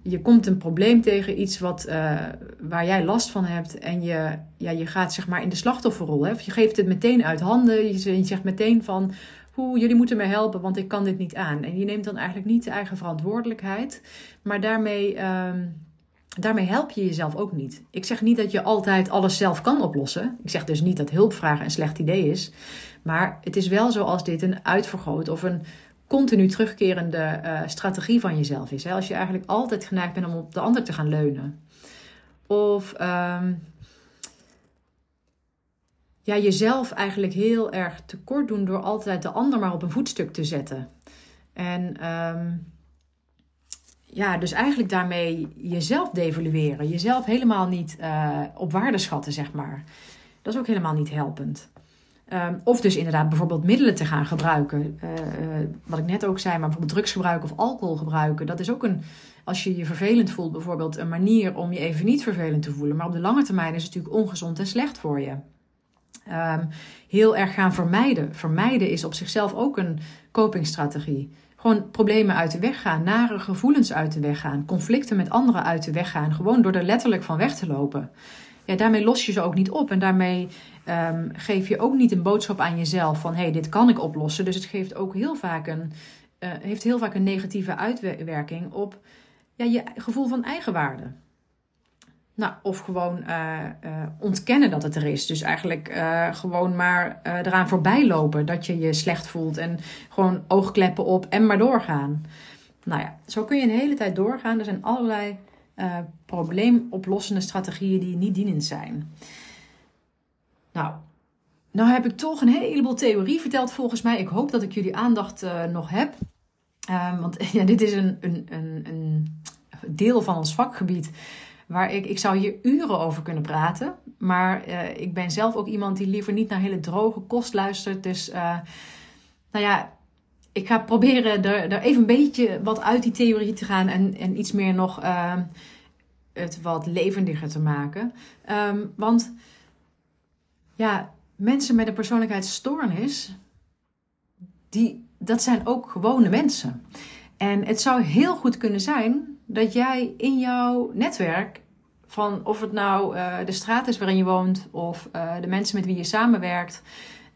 je komt een probleem tegen, iets wat, uh, waar jij last van hebt. En je, ja, je gaat zeg maar in de slachtofferrol. Hè? Of je geeft het meteen uit handen. Je, zegt meteen van, hoe, jullie moeten mij helpen, want ik kan dit niet aan. En je neemt dan eigenlijk niet de eigen verantwoordelijkheid. Maar daarmee... Um, daarmee help je jezelf ook niet. Ik zeg niet dat je altijd alles zelf kan oplossen. Ik zeg dus niet dat hulp vragen een slecht idee is. Maar het is wel zo als dit een uitvergroot of een continu terugkerende uh, strategie van jezelf is. Hè? Als je eigenlijk altijd geneigd bent om op de ander te gaan leunen. Of um, ja, jezelf eigenlijk heel erg tekort doen door altijd de ander maar op een voetstuk te zetten. En um, ja, dus eigenlijk daarmee jezelf devalueren. Jezelf helemaal niet uh, op waarde schatten, zeg maar. Dat is ook helemaal niet helpend. Um, of dus inderdaad bijvoorbeeld middelen te gaan gebruiken. Uh, uh, wat ik net ook zei, maar bijvoorbeeld drugs gebruiken of alcohol gebruiken. Dat is ook een, als je je vervelend voelt, bijvoorbeeld een manier om je even niet vervelend te voelen. Maar op de lange termijn is het natuurlijk ongezond en slecht voor je. Um, heel erg gaan vermijden. Vermijden is op zichzelf ook een copingstrategie. Gewoon problemen uit de weg gaan, nare gevoelens uit de weg gaan, conflicten met anderen uit de weg gaan. Gewoon door er letterlijk van weg te lopen. Ja, daarmee los je ze ook niet op en daarmee um, geef je ook niet een boodschap aan jezelf van hé, hey, dit kan ik oplossen. Dus het geeft ook heel vaak een, uh, heeft heel vaak een negatieve uitwerking op ja, je gevoel van eigenwaarde. Nou, of gewoon uh, uh, ontkennen dat het er is. Dus eigenlijk uh, gewoon maar eraan voorbij lopen dat je je slecht voelt. En gewoon oogkleppen op en maar doorgaan. Nou ja, zo kun je een hele tijd doorgaan. Er zijn allerlei probleemoplossende strategieën die niet dienend zijn. Nou, nou heb ik toch een heleboel theorie verteld volgens mij. Ik hoop dat ik jullie aandacht nog heb. Um, want ja, dit is een, een, een, een deel van ons vakgebied waar ik, ik zou hier uren over kunnen praten. Maar uh, ik ben zelf ook iemand die liever niet naar hele droge kost luistert. Dus uh, nou ja, ik ga proberen er, er even een beetje wat uit die theorie te gaan en, en iets meer nog uh, het wat levendiger te maken. Um, want ja, mensen met een persoonlijkheidsstoornis, die, dat zijn ook gewone mensen. En het zou heel goed kunnen zijn dat jij in jouw netwerk, van of het nou uh, de straat is waarin je woont, of uh, de mensen met wie je samenwerkt,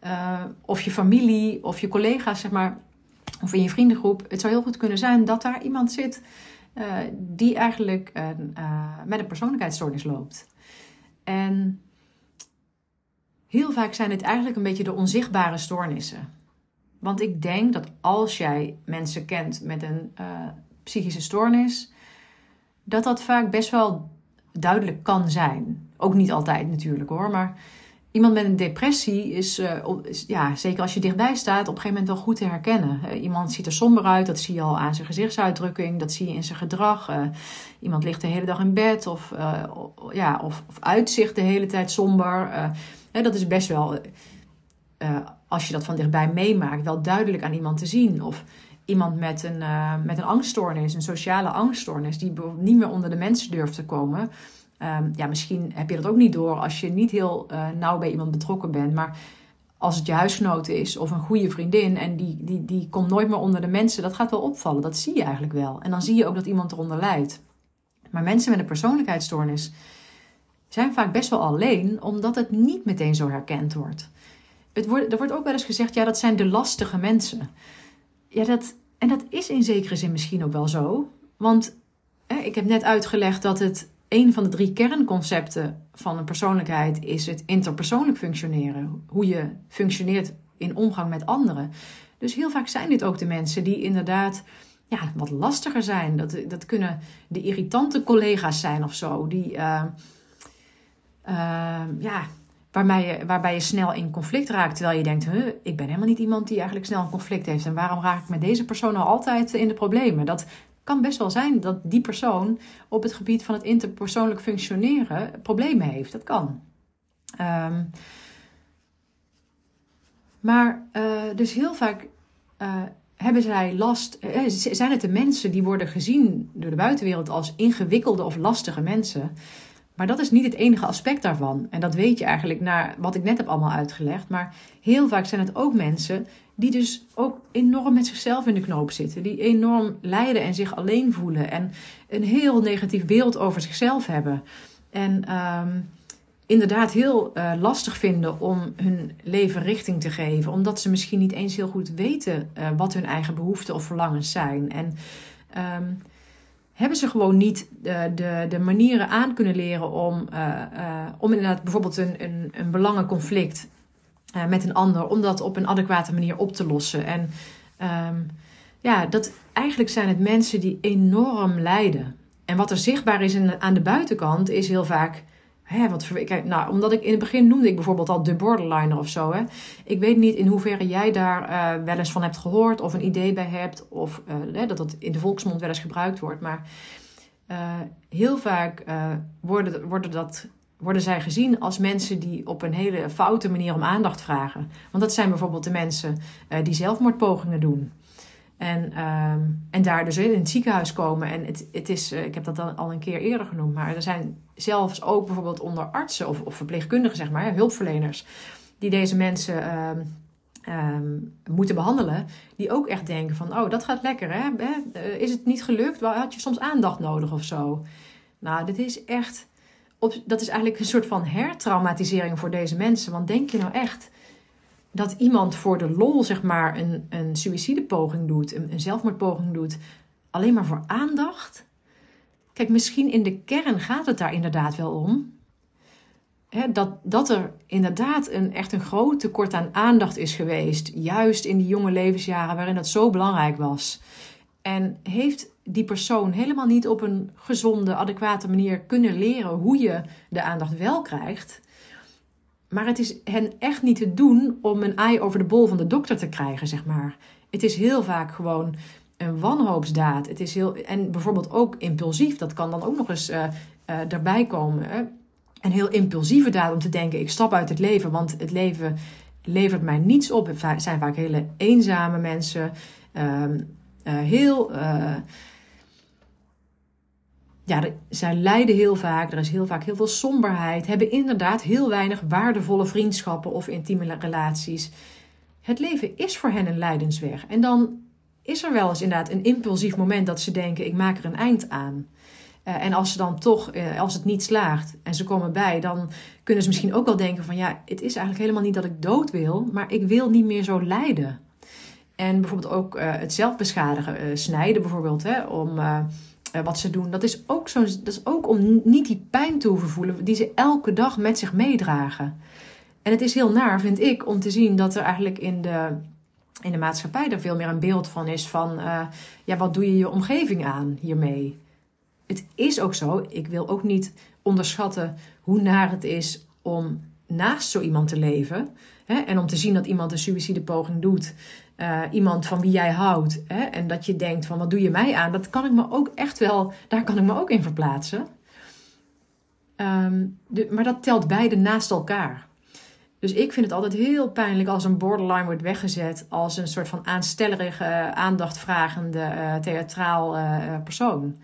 uh, of je familie, of je collega's, zeg maar, of in je vriendengroep, het zou heel goed kunnen zijn dat daar iemand zit die eigenlijk met een persoonlijkheidsstoornis loopt. En heel vaak zijn het eigenlijk een beetje de onzichtbare stoornissen. Want ik denk dat als jij mensen kent met een psychische stoornis, dat dat vaak best wel duidelijk kan zijn. Ook niet altijd natuurlijk hoor, maar iemand met een depressie is, uh, ja, zeker als je dichtbij staat, op een gegeven moment wel goed te herkennen. Uh, iemand ziet er somber uit, dat zie je al aan zijn gezichtsuitdrukking, dat zie je in zijn gedrag. Uh, iemand ligt de hele dag in bed of, ja, of, of uitzicht de hele tijd somber. dat is best wel, als je dat van dichtbij meemaakt, wel duidelijk aan iemand te zien. Of iemand met een, uh, met een angststoornis, een sociale angststoornis, die niet meer onder de mensen durft te komen. Um, ja, misschien heb je dat ook niet door als je niet heel uh, nauw bij iemand betrokken bent. Maar als het je huisgenoot is of een goede vriendin en die, die, die komt nooit meer onder de mensen, dat gaat wel opvallen. Dat zie je eigenlijk wel. En dan zie je ook dat iemand eronder lijdt. Maar mensen met een persoonlijkheidsstoornis zijn vaak best wel alleen, omdat het niet meteen zo herkend wordt. Het wordt er wordt ook wel eens gezegd, ja, dat zijn de lastige mensen. Ja, dat, en dat is in zekere zin misschien ook wel zo. Want ik heb net uitgelegd dat het een van de drie kernconcepten van een persoonlijkheid is het interpersoonlijk functioneren. Hoe je functioneert in omgang met anderen. Dus heel vaak zijn dit ook de mensen die inderdaad ja, wat lastiger zijn. Dat, dat kunnen de irritante collega's zijn of zo. Die, uh, uh, ja, waarbij je, waarbij je snel in conflict raakt. Terwijl je denkt, huh, ik ben helemaal niet iemand die eigenlijk snel een conflict heeft. En waarom raak ik met deze persoon nou altijd in de problemen? Dat kan best wel zijn dat die persoon op het gebied van het interpersoonlijk functioneren problemen heeft. Dat kan. Um, maar uh, dus heel vaak uh, hebben zij last. Uh, zijn het de mensen die worden gezien door de buitenwereld als ingewikkelde of lastige mensen? Maar dat is niet het enige aspect daarvan. En dat weet je eigenlijk naar wat ik net heb allemaal uitgelegd. Maar heel vaak zijn het ook mensen die dus ook enorm met zichzelf in de knoop zitten. Die enorm lijden en zich alleen voelen. En een heel negatief beeld over zichzelf hebben. En um, inderdaad heel uh, lastig vinden om hun leven richting te geven. Omdat ze misschien niet eens heel goed weten uh, wat hun eigen behoeften of verlangens zijn. En um, hebben ze gewoon niet de, de, de manieren aan kunnen leren om, uh, uh, om inderdaad bijvoorbeeld een, een, een belangenconflict uh, met een ander, om dat op een adequate manier op te lossen. En um, ja, dat eigenlijk zijn het mensen die enorm lijden. En wat er zichtbaar is aan de buitenkant is heel vaak. Hè, wat, nou, omdat ik in het begin noemde ik bijvoorbeeld al de borderliner of zo. Hè. Ik weet niet in hoeverre jij daar uh, wel eens van hebt gehoord of een idee bij hebt. Of uh, dat dat in de volksmond wel eens gebruikt wordt. Maar uh, heel vaak worden, worden, dat, worden zij gezien als mensen die op een hele foute manier om aandacht vragen. Want dat zijn bijvoorbeeld de mensen die zelfmoordpogingen doen. En, um, en daar dus in het ziekenhuis komen. En het, het is, uh, ik heb dat dan al een keer eerder genoemd, maar er zijn zelfs ook bijvoorbeeld onder artsen of, of verpleegkundigen, zeg maar, hulpverleners, die deze mensen um, um, moeten behandelen, die ook echt denken van, oh, dat gaat lekker, hè? Uh, is het niet gelukt? Had je soms aandacht nodig of zo? Nou, dit is echt, op, dat is eigenlijk een soort van hertraumatisering voor deze mensen. Want denk je nou echt dat iemand voor de lol, zeg maar, een, een suïcidepoging doet, een, een zelfmoordpoging doet, alleen maar voor aandacht. Kijk, misschien in de kern gaat het daar inderdaad wel om. dat, dat er inderdaad een, echt een groot tekort aan aandacht is geweest. Juist in die jonge levensjaren waarin dat zo belangrijk was. En heeft die persoon helemaal niet op een gezonde, adequate manier kunnen leren hoe je de aandacht wel krijgt. Maar het is hen echt niet te doen om een ei over de bol van de dokter te krijgen, zeg maar. Het is heel vaak gewoon een wanhoopsdaad. Het is heel, en bijvoorbeeld ook impulsief. Dat kan dan ook nog eens uh, daarbij komen. Hè? Een heel impulsieve daad om te denken: ik stap uit het leven, want het leven levert mij niets op. Het zijn vaak hele eenzame mensen. Uh, heel ja, zij lijden heel vaak, er is heel vaak heel veel somberheid, hebben inderdaad heel weinig waardevolle vriendschappen of intieme relaties. Het leven is voor hen een lijdensweg. En dan is er wel eens inderdaad een impulsief moment dat ze denken: ik maak er een eind aan. Uh, en als ze dan toch, uh, als het niet slaagt en ze komen bij, dan kunnen ze misschien ook wel denken: van ja, het is eigenlijk helemaal niet dat ik dood wil, maar ik wil niet meer zo lijden. En bijvoorbeeld ook uh, het zelfbeschadigen, snijden bijvoorbeeld, hè, om eh, wat ze doen, dat is, ook zo, dat is ook om niet die pijn te hoeven voelen die ze elke dag met zich meedragen. En het is heel naar, vind ik, om te zien dat er eigenlijk in de, in de maatschappij er veel meer een beeld van is van, uh, ja, wat doe je je omgeving aan hiermee? Het is ook zo, ik wil ook niet onderschatten hoe naar het is om naast zo iemand te leven. Hè, en om te zien dat iemand een suïcidepoging doet. Uh, iemand van wie jij houdt. Hè, en dat je denkt van wat doe je mij aan? Dat kan ik me ook echt wel, daar kan ik me ook in verplaatsen. De, maar dat telt beide naast elkaar. Dus ik vind het altijd heel pijnlijk als een borderline wordt weggezet als een soort van aanstellerige, aandachtvragende, uh, theatraal persoon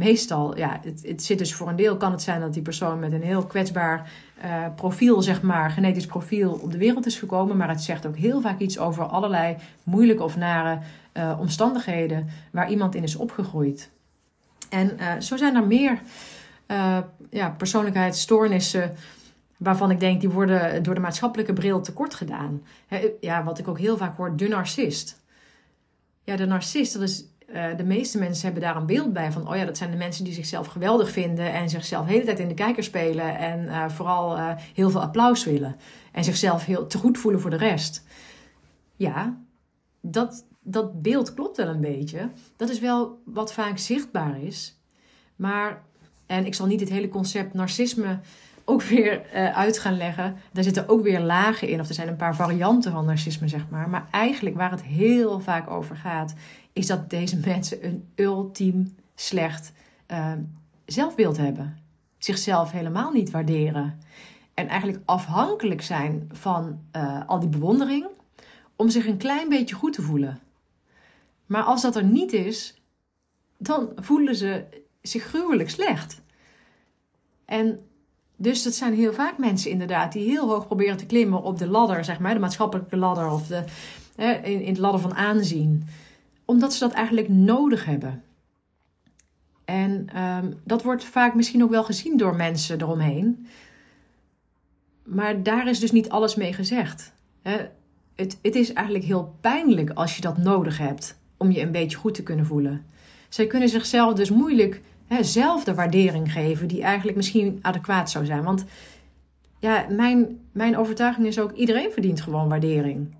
meestal, ja, het, het, zit dus voor een deel kan het zijn dat die persoon met een heel kwetsbaar uh, profiel, zeg maar, genetisch profiel op de wereld is gekomen. Maar het zegt ook heel vaak iets over allerlei moeilijke of nare uh, omstandigheden waar iemand in is opgegroeid. En uh, zo zijn er meer ja, persoonlijkheidsstoornissen waarvan ik denk die worden door de maatschappelijke bril tekort gedaan. ja, wat ik ook heel vaak hoor, de narcist. Ja, de narcist, dat is uh, de meeste mensen hebben daar een beeld bij van, oh ja, dat zijn de mensen die zichzelf geweldig vinden en zichzelf de hele tijd in de kijker spelen en uh, vooral uh, heel veel applaus willen en zichzelf heel te goed voelen voor de rest. Ja, dat, dat beeld klopt wel een beetje. Dat is wel wat vaak zichtbaar is. Maar, en ik zal niet het hele concept narcisme ook weer uh, uit gaan leggen. Daar zitten ook weer lagen in, of er zijn een paar varianten van narcisme, zeg maar. Maar eigenlijk waar het heel vaak over gaat, is dat deze mensen een ultiem slecht uh, zelfbeeld hebben. Zichzelf helemaal niet waarderen. En eigenlijk afhankelijk zijn van uh, al die bewondering om zich een klein beetje goed te voelen. Maar als dat er niet is, dan voelen ze zich gruwelijk slecht. En dus dat zijn heel vaak mensen inderdaad die heel hoog proberen te klimmen op de ladder, zeg maar, de maatschappelijke ladder of de, in, in de ladder van aanzien omdat ze dat eigenlijk nodig hebben. En um, dat wordt vaak misschien ook wel gezien door mensen eromheen. Maar daar is dus niet alles mee gezegd. Het, het is eigenlijk heel pijnlijk als je dat nodig hebt om je een beetje goed te kunnen voelen. Zij kunnen zichzelf dus moeilijk hè, zelf de waardering geven die eigenlijk misschien adequaat zou zijn. Want ja, mijn, mijn overtuiging is ook: iedereen verdient gewoon waardering.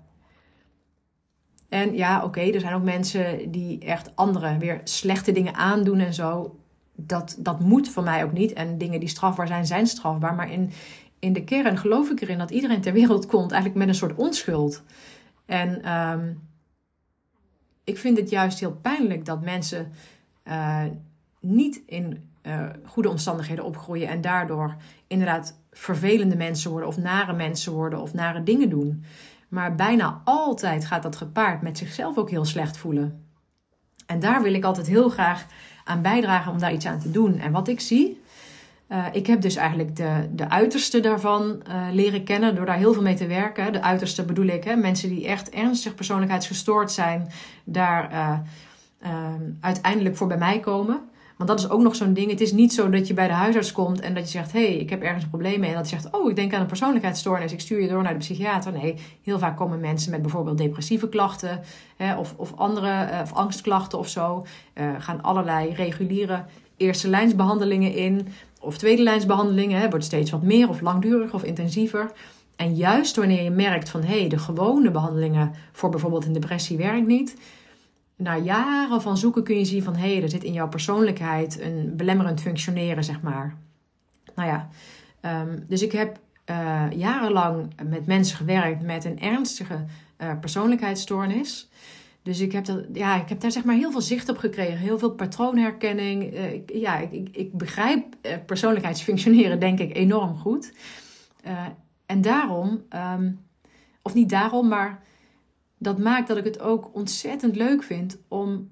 En ja, oké, er zijn ook mensen die echt anderen weer slechte dingen aandoen en zo. Dat, dat moet voor mij ook niet. En dingen die strafbaar zijn, zijn strafbaar. Maar in, in de kern geloof ik erin dat iedereen ter wereld komt eigenlijk met een soort onschuld. En um, ik vind het juist heel pijnlijk dat mensen uh, niet in uh, goede omstandigheden opgroeien en daardoor inderdaad vervelende mensen worden of nare mensen worden of nare dingen doen. Maar bijna altijd gaat dat gepaard met zichzelf ook heel slecht voelen. En daar wil ik altijd heel graag aan bijdragen om daar iets aan te doen. En wat ik zie, uh, ik heb dus eigenlijk de, de uiterste daarvan uh, leren kennen door daar heel veel mee te werken. De uiterste bedoel ik, hè, mensen die echt ernstig persoonlijkheidsgestoord zijn, daar uiteindelijk voor bij mij komen. Want dat is ook nog zo'n ding. Het is niet zo dat je bij de huisarts komt en dat je zegt: Hé, hey, ik heb ergens een probleem. En dat je zegt: Oh, ik denk aan een persoonlijkheidsstoornis. Ik stuur je door naar de psychiater. Nee, heel vaak komen mensen met bijvoorbeeld depressieve klachten hè, of, of andere uh, of angstklachten of zo. Uh, gaan allerlei reguliere eerste lijnsbehandelingen in. Of tweede lijnsbehandelingen. Hè, wordt steeds wat meer of langduriger of intensiever. En juist wanneer je merkt van hé, hey, de gewone behandelingen voor bijvoorbeeld een depressie werkt niet na jaren van zoeken kun je zien van hé, hey, er zit in jouw persoonlijkheid een belemmerend functioneren, zeg maar. Nou ja, um, dus ik heb uh, jarenlang met mensen gewerkt met een ernstige uh, persoonlijkheidsstoornis. Dus ik heb, dat, ja, ik heb daar zeg maar heel veel zicht op gekregen, heel veel patroonherkenning. Uh, ik, ja, ik, ik, begrijp persoonlijkheidsfunctioneren denk ik enorm goed. en daarom, um, of niet daarom, maar dat maakt dat ik het ook ontzettend leuk vind om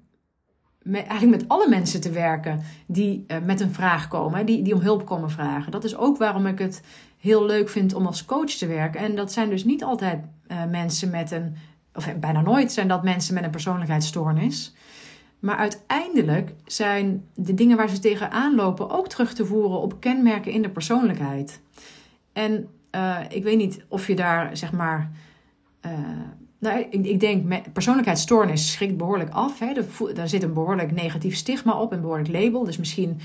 eigenlijk met alle mensen te werken die uh, met een vraag komen, die, die om hulp komen vragen. Dat is ook waarom ik het heel leuk vind om als coach te werken. En dat zijn dus niet altijd uh, mensen met een, of bijna nooit zijn dat mensen met een persoonlijkheidsstoornis. Maar uiteindelijk zijn de dingen waar ze tegenaan lopen ook terug te voeren op kenmerken in de persoonlijkheid. En ik weet niet of je daar zeg maar nou, ik, ik denk, persoonlijkheidsstoornis schrikt behoorlijk af. Hè. Daar zit een behoorlijk negatief stigma op, een behoorlijk label. Dus misschien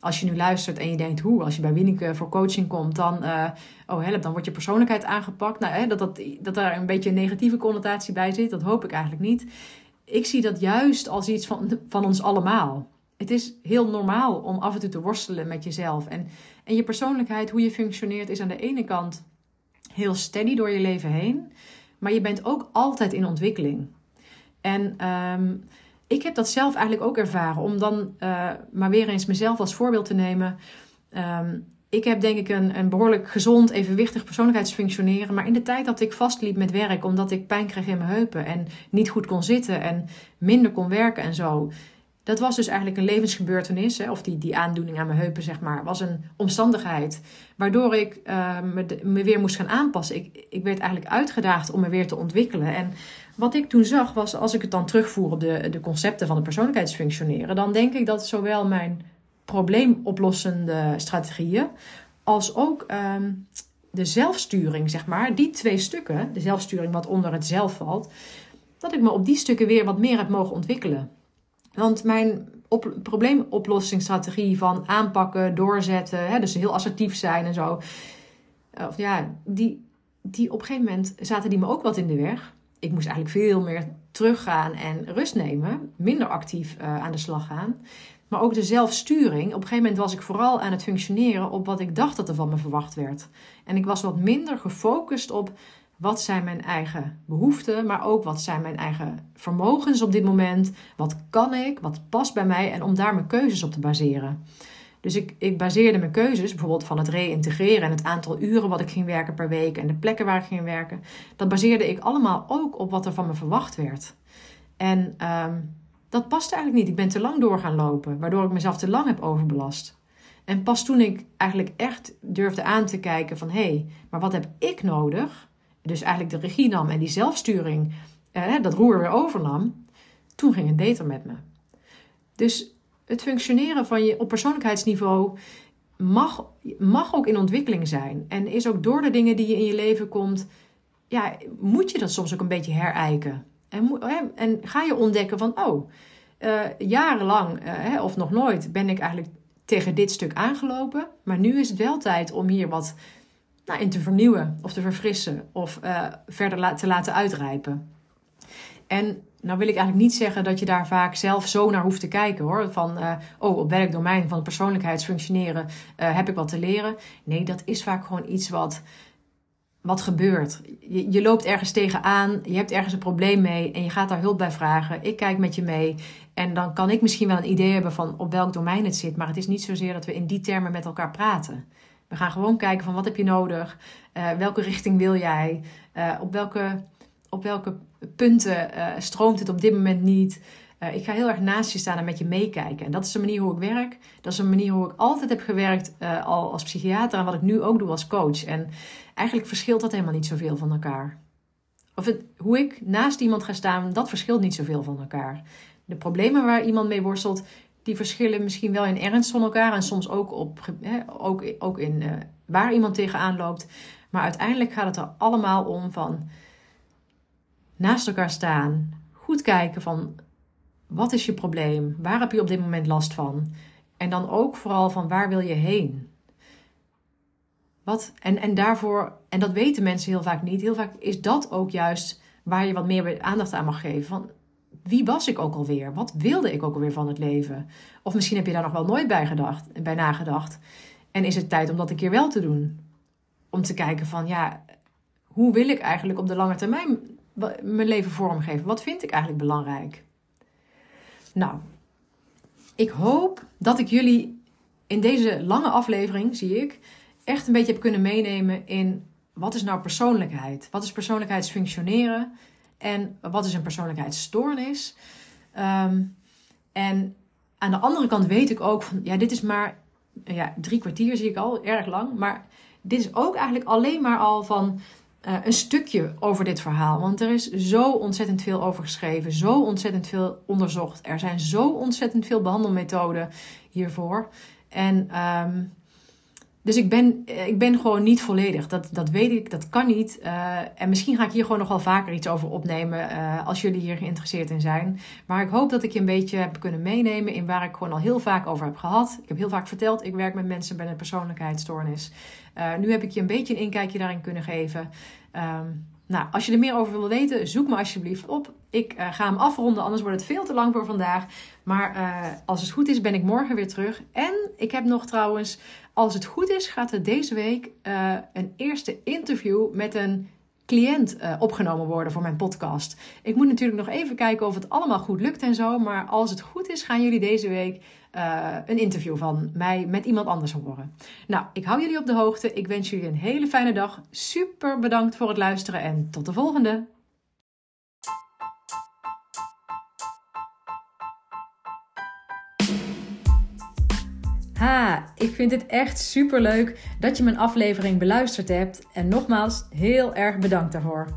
als je nu luistert en je denkt, hoe, als je bij Winneke voor coaching komt, dan, uh, oh help, dan wordt je persoonlijkheid aangepakt. Nou, hè, dat, dat, dat daar een beetje een negatieve connotatie bij zit, dat hoop ik eigenlijk niet. Ik zie dat juist als iets van, van ons allemaal. Het is heel normaal om af en toe te worstelen met jezelf. En, en je persoonlijkheid, hoe je functioneert, is aan de ene kant heel steady door je leven heen. Maar je bent ook altijd in ontwikkeling. En um, ik heb dat zelf eigenlijk ook ervaren. Om dan uh, maar weer eens mezelf als voorbeeld te nemen. Um, ik heb denk ik een, een behoorlijk gezond, evenwichtig persoonlijkheidsfunctioneren. Maar in de tijd dat ik vastliep met werk, omdat ik pijn kreeg in mijn heupen en niet goed kon zitten en minder kon werken en zo, dat was dus eigenlijk een levensgebeurtenis, hè, of die, die aandoening aan mijn heupen, zeg maar, was een omstandigheid waardoor ik uh, me, weer moest gaan aanpassen. Ik, ik werd eigenlijk uitgedaagd om me weer te ontwikkelen. En wat ik toen zag was, als ik het dan terugvoer op de, de concepten van de persoonlijkheidsfunctioneren, dan denk ik dat zowel mijn probleemoplossende strategieën als ook um, de zelfsturing, zeg maar, die twee stukken, de zelfsturing wat onder het zelf valt, dat ik me op die stukken weer wat meer heb mogen ontwikkelen. Want mijn op, probleemoplossingsstrategie van aanpakken, doorzetten, hè, dus heel assertief zijn en zo. Of ja, die, die op een gegeven moment zaten die me ook wat in de weg. Ik moest eigenlijk veel meer teruggaan en rust nemen, minder actief uh, aan de slag gaan. Maar ook de zelfsturing. Op een gegeven moment was ik vooral aan het functioneren op wat ik dacht dat er van me verwacht werd. En ik was wat minder gefocust op wat zijn mijn eigen behoeften, maar ook wat zijn mijn eigen vermogens op dit moment? Wat kan ik? Wat past bij mij? En om daar mijn keuzes op te baseren. Dus ik, ik baseerde mijn keuzes, bijvoorbeeld van het reïntegreren en het aantal uren wat ik ging werken per week en de plekken waar ik ging werken, dat baseerde ik allemaal ook op wat er van me verwacht werd. En um, dat paste eigenlijk niet. Ik ben te lang door gaan lopen, waardoor ik mezelf te lang heb overbelast. En pas toen ik eigenlijk echt durfde aan te kijken van hé, hey, maar wat heb ik nodig? Dus eigenlijk de regie nam en die zelfsturing, eh, dat roer weer overnam, toen ging het beter met me. Dus het functioneren van je op persoonlijkheidsniveau mag, mag ook in ontwikkeling zijn. En is ook door de dingen die je in je leven komt, ja, moet je dat soms ook een beetje herijken. En, en ga je ontdekken van, oh, uh, jarenlang, uh, of nog nooit, ben ik eigenlijk tegen dit stuk aangelopen. Maar nu is het wel tijd om hier wat nou, in te vernieuwen of te verfrissen of uh, verder te laten uitrijpen. En nou wil ik eigenlijk niet zeggen dat je daar vaak zelf zo naar hoeft te kijken hoor. Van, uh, oh, op welk domein van persoonlijkheidsfunctioneren uh, heb ik wat te leren. Nee, dat is vaak gewoon iets wat, wat gebeurt. Je, je loopt ergens tegenaan, je hebt ergens een probleem mee en je gaat daar hulp bij vragen. Ik kijk met je mee en dan kan ik misschien wel een idee hebben van op welk domein het zit. Maar het is niet zozeer dat we in die termen met elkaar praten. We gaan gewoon kijken van wat heb je nodig, uh, welke richting wil jij, op welke op welke punten uh, stroomt het op dit moment niet. Ik ga heel erg naast je staan en met je meekijken. En dat is de manier hoe ik werk. Dat is een manier hoe ik altijd heb gewerkt al als psychiater en wat ik nu ook doe als coach. En eigenlijk verschilt dat helemaal niet zoveel van elkaar. Of het, hoe ik naast iemand ga staan, dat verschilt niet zoveel van elkaar. De problemen waar iemand mee worstelt, die verschillen misschien wel in ernst van elkaar en soms ook, op, ook, ook in waar iemand tegenaan loopt. Maar uiteindelijk gaat het er allemaal om van naast elkaar staan. Goed kijken van wat is je probleem? Waar heb je op dit moment last van? En dan ook vooral van waar wil je heen? Wat, en, en daarvoor, en dat weten mensen heel vaak niet, heel vaak is dat ook juist waar je wat meer aandacht aan mag geven. Van wie was ik ook alweer? Wat wilde ik ook alweer van het leven? Of misschien heb je daar nog wel nooit bij, gedacht, bij nagedacht. En is het tijd om dat een keer wel te doen? Om te kijken van ja, hoe wil ik eigenlijk op de lange termijn mijn leven vormgeven? Wat vind ik eigenlijk belangrijk? Nou, ik hoop dat ik jullie in deze lange aflevering, zie ik, echt een beetje heb kunnen meenemen in wat is nou persoonlijkheid? Wat is persoonlijkheidsfunctioneren? En wat is een persoonlijkheidsstoornis? Um, en aan de andere kant weet ik ook van, ja, dit is maar ja, drie kwartier zie ik al, erg lang. Maar dit is ook eigenlijk alleen maar al van uh, een stukje over dit verhaal. Want er is zo ontzettend veel over geschreven, zo ontzettend veel onderzocht. Er zijn zo ontzettend veel behandelmethoden hiervoor. En um, dus ik ben, ik ben gewoon niet volledig. Dat, dat weet ik, dat kan niet. Uh, en misschien ga ik hier gewoon nog wel vaker iets over opnemen. Uh, als jullie hier geïnteresseerd in zijn. Maar ik hoop dat ik je een beetje heb kunnen meenemen in waar ik gewoon al heel vaak over heb gehad. Ik heb heel vaak verteld, ik werk met mensen met een persoonlijkheidsstoornis. Nu heb ik je een beetje een inkijkje daarin kunnen geven. Um, nou, als je er meer over wil weten, zoek me alsjeblieft op. Ik ga hem afronden, anders wordt het veel te lang voor vandaag. Maar als het goed is, ben ik morgen weer terug. En ik heb nog trouwens, als het goed is, gaat er deze week uh, een eerste interview met een cliënt opgenomen worden voor mijn podcast. Ik moet natuurlijk nog even kijken of het allemaal goed lukt en zo. Maar als het goed is, gaan jullie deze week uh, een interview van mij met iemand anders horen. Nou, ik hou jullie op de hoogte. Ik wens jullie een hele fijne dag. Super bedankt voor het luisteren en tot de volgende. Ha, ik vind het echt super leuk dat je mijn aflevering beluisterd hebt. En nogmaals, heel erg bedankt daarvoor.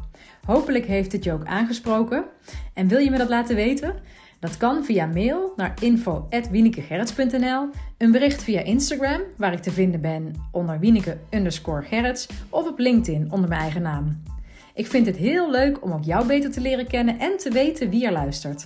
Hopelijk heeft het je ook aangesproken. En wil je me dat laten weten? Dat kan via mail naar info.wienekegerrits.nl, een bericht via Instagram, waar ik te vinden ben onder Wieneke underscore of op LinkedIn onder mijn eigen naam. Ik vind het heel leuk om ook jou beter te leren kennen en te weten wie er luistert.